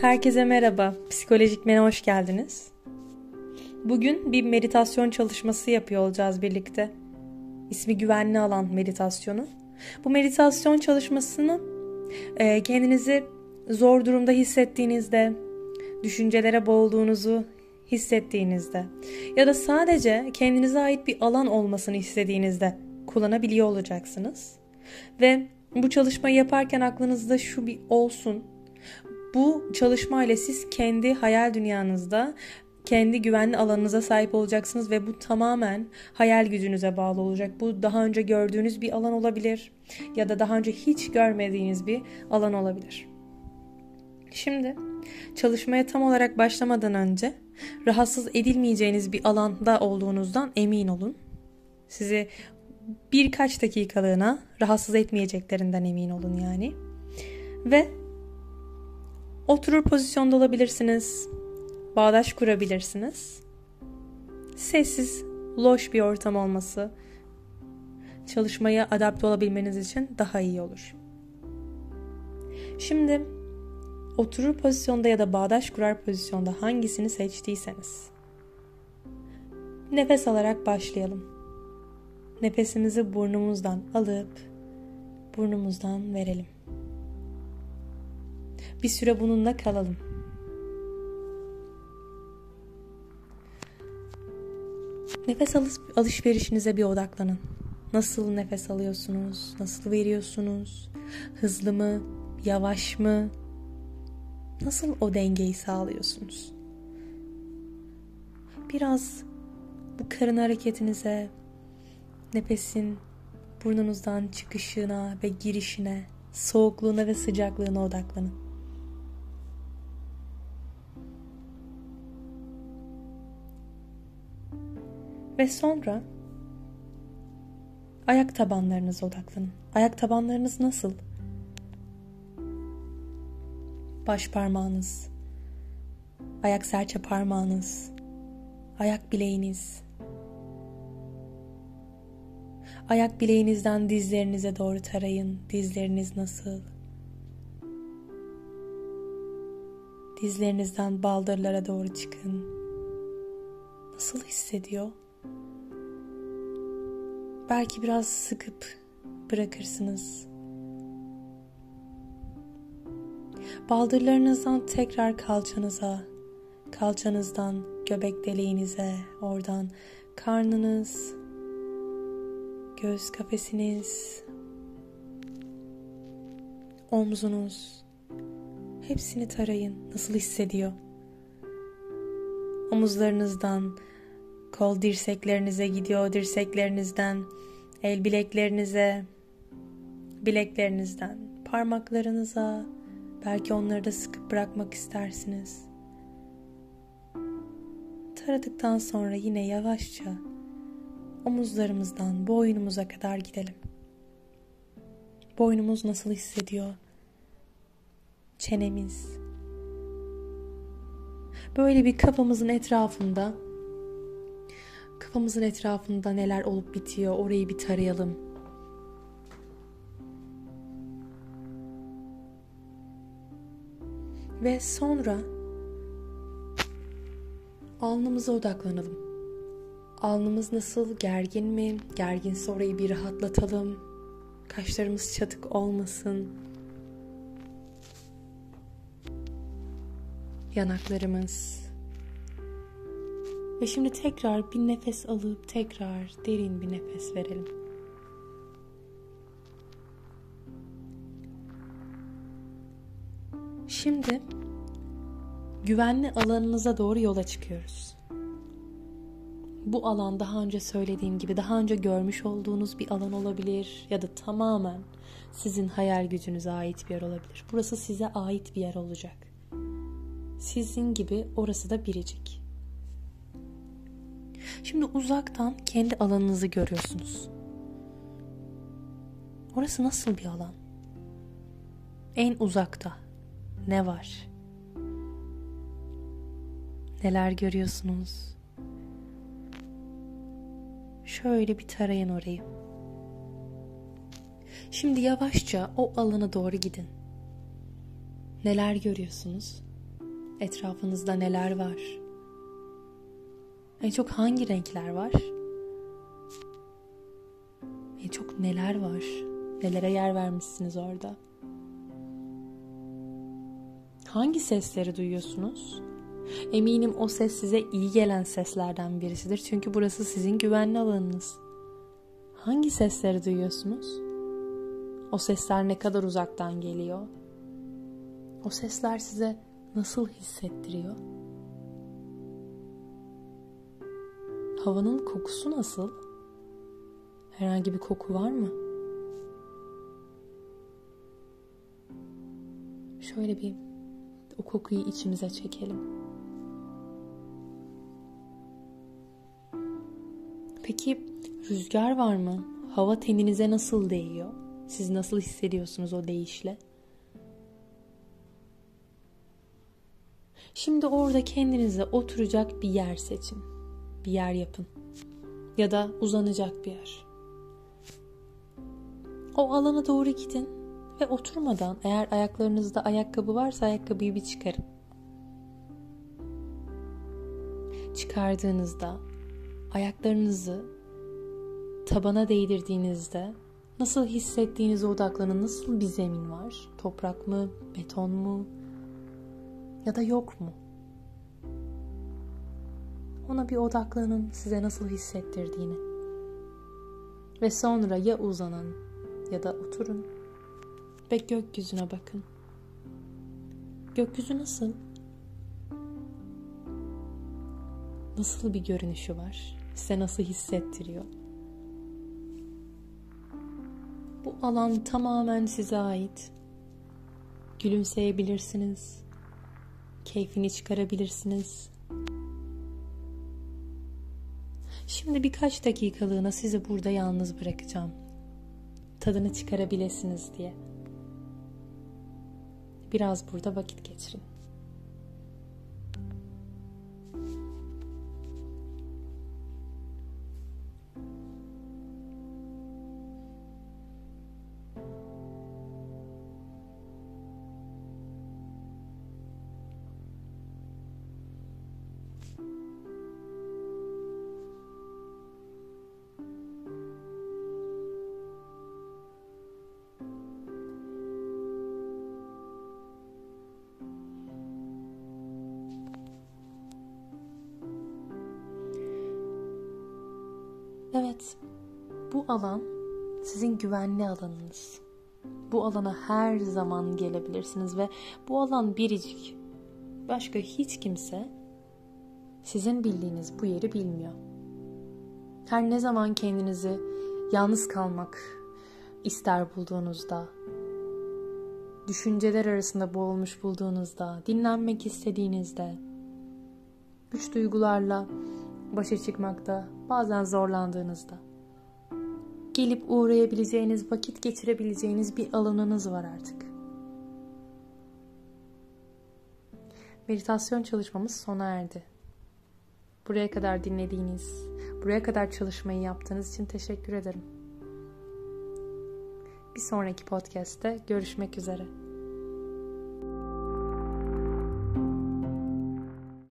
Herkese merhaba. Psikolojik Men'e hoş geldiniz. Bugün bir meditasyon çalışması yapıyor olacağız birlikte. İsmi güvenli alan meditasyonu. Bu meditasyon çalışmasını e, kendinizi zor durumda hissettiğinizde, düşüncelere boğulduğunuzu hissettiğinizde ya da sadece kendinize ait bir alan olmasını istediğinizde kullanabiliyor olacaksınız. Ve bu çalışmayı yaparken aklınızda şu bir olsun. Bu çalışma ile siz kendi hayal dünyanızda kendi güvenli alanınıza sahip olacaksınız ve bu tamamen hayal gücünüze bağlı olacak. Bu daha önce gördüğünüz bir alan olabilir ya da daha önce hiç görmediğiniz bir alan olabilir. Şimdi çalışmaya tam olarak başlamadan önce rahatsız edilmeyeceğiniz bir alanda olduğunuzdan emin olun. Sizi birkaç dakikalığına rahatsız etmeyeceklerinden emin olun yani. Ve oturur pozisyonda olabilirsiniz. Bağdaş kurabilirsiniz. Sessiz, loş bir ortam olması çalışmaya adapte olabilmeniz için daha iyi olur. Şimdi oturur pozisyonda ya da bağdaş kurar pozisyonda hangisini seçtiyseniz nefes alarak başlayalım. Nefesimizi burnumuzdan alıp burnumuzdan verelim. Bir süre bununla kalalım. Nefes alışverişinize bir odaklanın. Nasıl nefes alıyorsunuz? Nasıl veriyorsunuz? Hızlı mı? Yavaş mı? Nasıl o dengeyi sağlıyorsunuz? Biraz bu karın hareketinize, nefesin burnunuzdan çıkışına ve girişine, soğukluğuna ve sıcaklığına odaklanın. Ve sonra ayak tabanlarınıza odaklanın. Ayak tabanlarınız nasıl? Baş parmağınız, ayak serçe parmağınız, ayak bileğiniz, Ayak bileğinizden dizlerinize doğru tarayın. Dizleriniz nasıl? Dizlerinizden baldırlara doğru çıkın. Nasıl hissediyor? Belki biraz sıkıp bırakırsınız. Baldırlarınızdan tekrar kalçanıza, kalçanızdan göbek deliğinize, oradan karnınız, göğüs kafesiniz, omzunuz, hepsini tarayın. Nasıl hissediyor? Omuzlarınızdan kol dirseklerinize gidiyor, dirseklerinizden el bileklerinize, bileklerinizden parmaklarınıza, belki onları da sıkıp bırakmak istersiniz. Taradıktan sonra yine yavaşça omuzlarımızdan boynumuza kadar gidelim. Boynumuz nasıl hissediyor? Çenemiz. Böyle bir kafamızın etrafında kafamızın etrafında neler olup bitiyor orayı bir tarayalım. Ve sonra alnımıza odaklanalım. Alnımız nasıl? Gergin mi? Gerginse orayı bir rahatlatalım. Kaşlarımız çatık olmasın. Yanaklarımız. Ve şimdi tekrar bir nefes alıp tekrar derin bir nefes verelim. Şimdi güvenli alanınıza doğru yola çıkıyoruz bu alan daha önce söylediğim gibi daha önce görmüş olduğunuz bir alan olabilir ya da tamamen sizin hayal gücünüze ait bir yer olabilir. Burası size ait bir yer olacak. Sizin gibi orası da biricik. Şimdi uzaktan kendi alanınızı görüyorsunuz. Orası nasıl bir alan? En uzakta ne var? Neler görüyorsunuz? Şöyle bir tarayın orayı. Şimdi yavaşça o alana doğru gidin. Neler görüyorsunuz? Etrafınızda neler var? En çok hangi renkler var? En çok neler var? Nelere yer vermişsiniz orada? Hangi sesleri duyuyorsunuz? Eminim o ses size iyi gelen seslerden birisidir. Çünkü burası sizin güvenli alanınız. Hangi sesleri duyuyorsunuz? O sesler ne kadar uzaktan geliyor? O sesler size nasıl hissettiriyor? Havanın kokusu nasıl? Herhangi bir koku var mı? Şöyle bir o kokuyu içimize çekelim. Peki rüzgar var mı? Hava teninize nasıl değiyor? Siz nasıl hissediyorsunuz o değişle? Şimdi orada kendinize oturacak bir yer seçin. Bir yer yapın. Ya da uzanacak bir yer. O alana doğru gidin ve oturmadan eğer ayaklarınızda ayakkabı varsa ayakkabıyı bir çıkarın. Çıkardığınızda ayaklarınızı tabana değdirdiğinizde nasıl hissettiğinize odaklanın. Nasıl bir zemin var? Toprak mı? Beton mu? Ya da yok mu? Ona bir odaklanın size nasıl hissettirdiğini. Ve sonra ya uzanın ya da oturun ve gökyüzüne bakın. Gökyüzü nasıl? Nasıl bir görünüşü var? Size nasıl hissettiriyor? Bu alan tamamen size ait. Gülümseyebilirsiniz. Keyfini çıkarabilirsiniz. Şimdi birkaç dakikalığına sizi burada yalnız bırakacağım. Tadını çıkarabilirsiniz diye. Biraz burada vakit geçirin. Evet, bu alan sizin güvenli alanınız. Bu alana her zaman gelebilirsiniz ve bu alan biricik. Başka hiç kimse sizin bildiğiniz bu yeri bilmiyor. Her ne zaman kendinizi yalnız kalmak ister bulduğunuzda, düşünceler arasında boğulmuş bulduğunuzda, dinlenmek istediğinizde, güç duygularla başa çıkmakta bazen zorlandığınızda gelip uğrayabileceğiniz, vakit geçirebileceğiniz bir alanınız var artık. Meditasyon çalışmamız sona erdi. Buraya kadar dinlediğiniz, buraya kadar çalışmayı yaptığınız için teşekkür ederim. Bir sonraki podcast'te görüşmek üzere.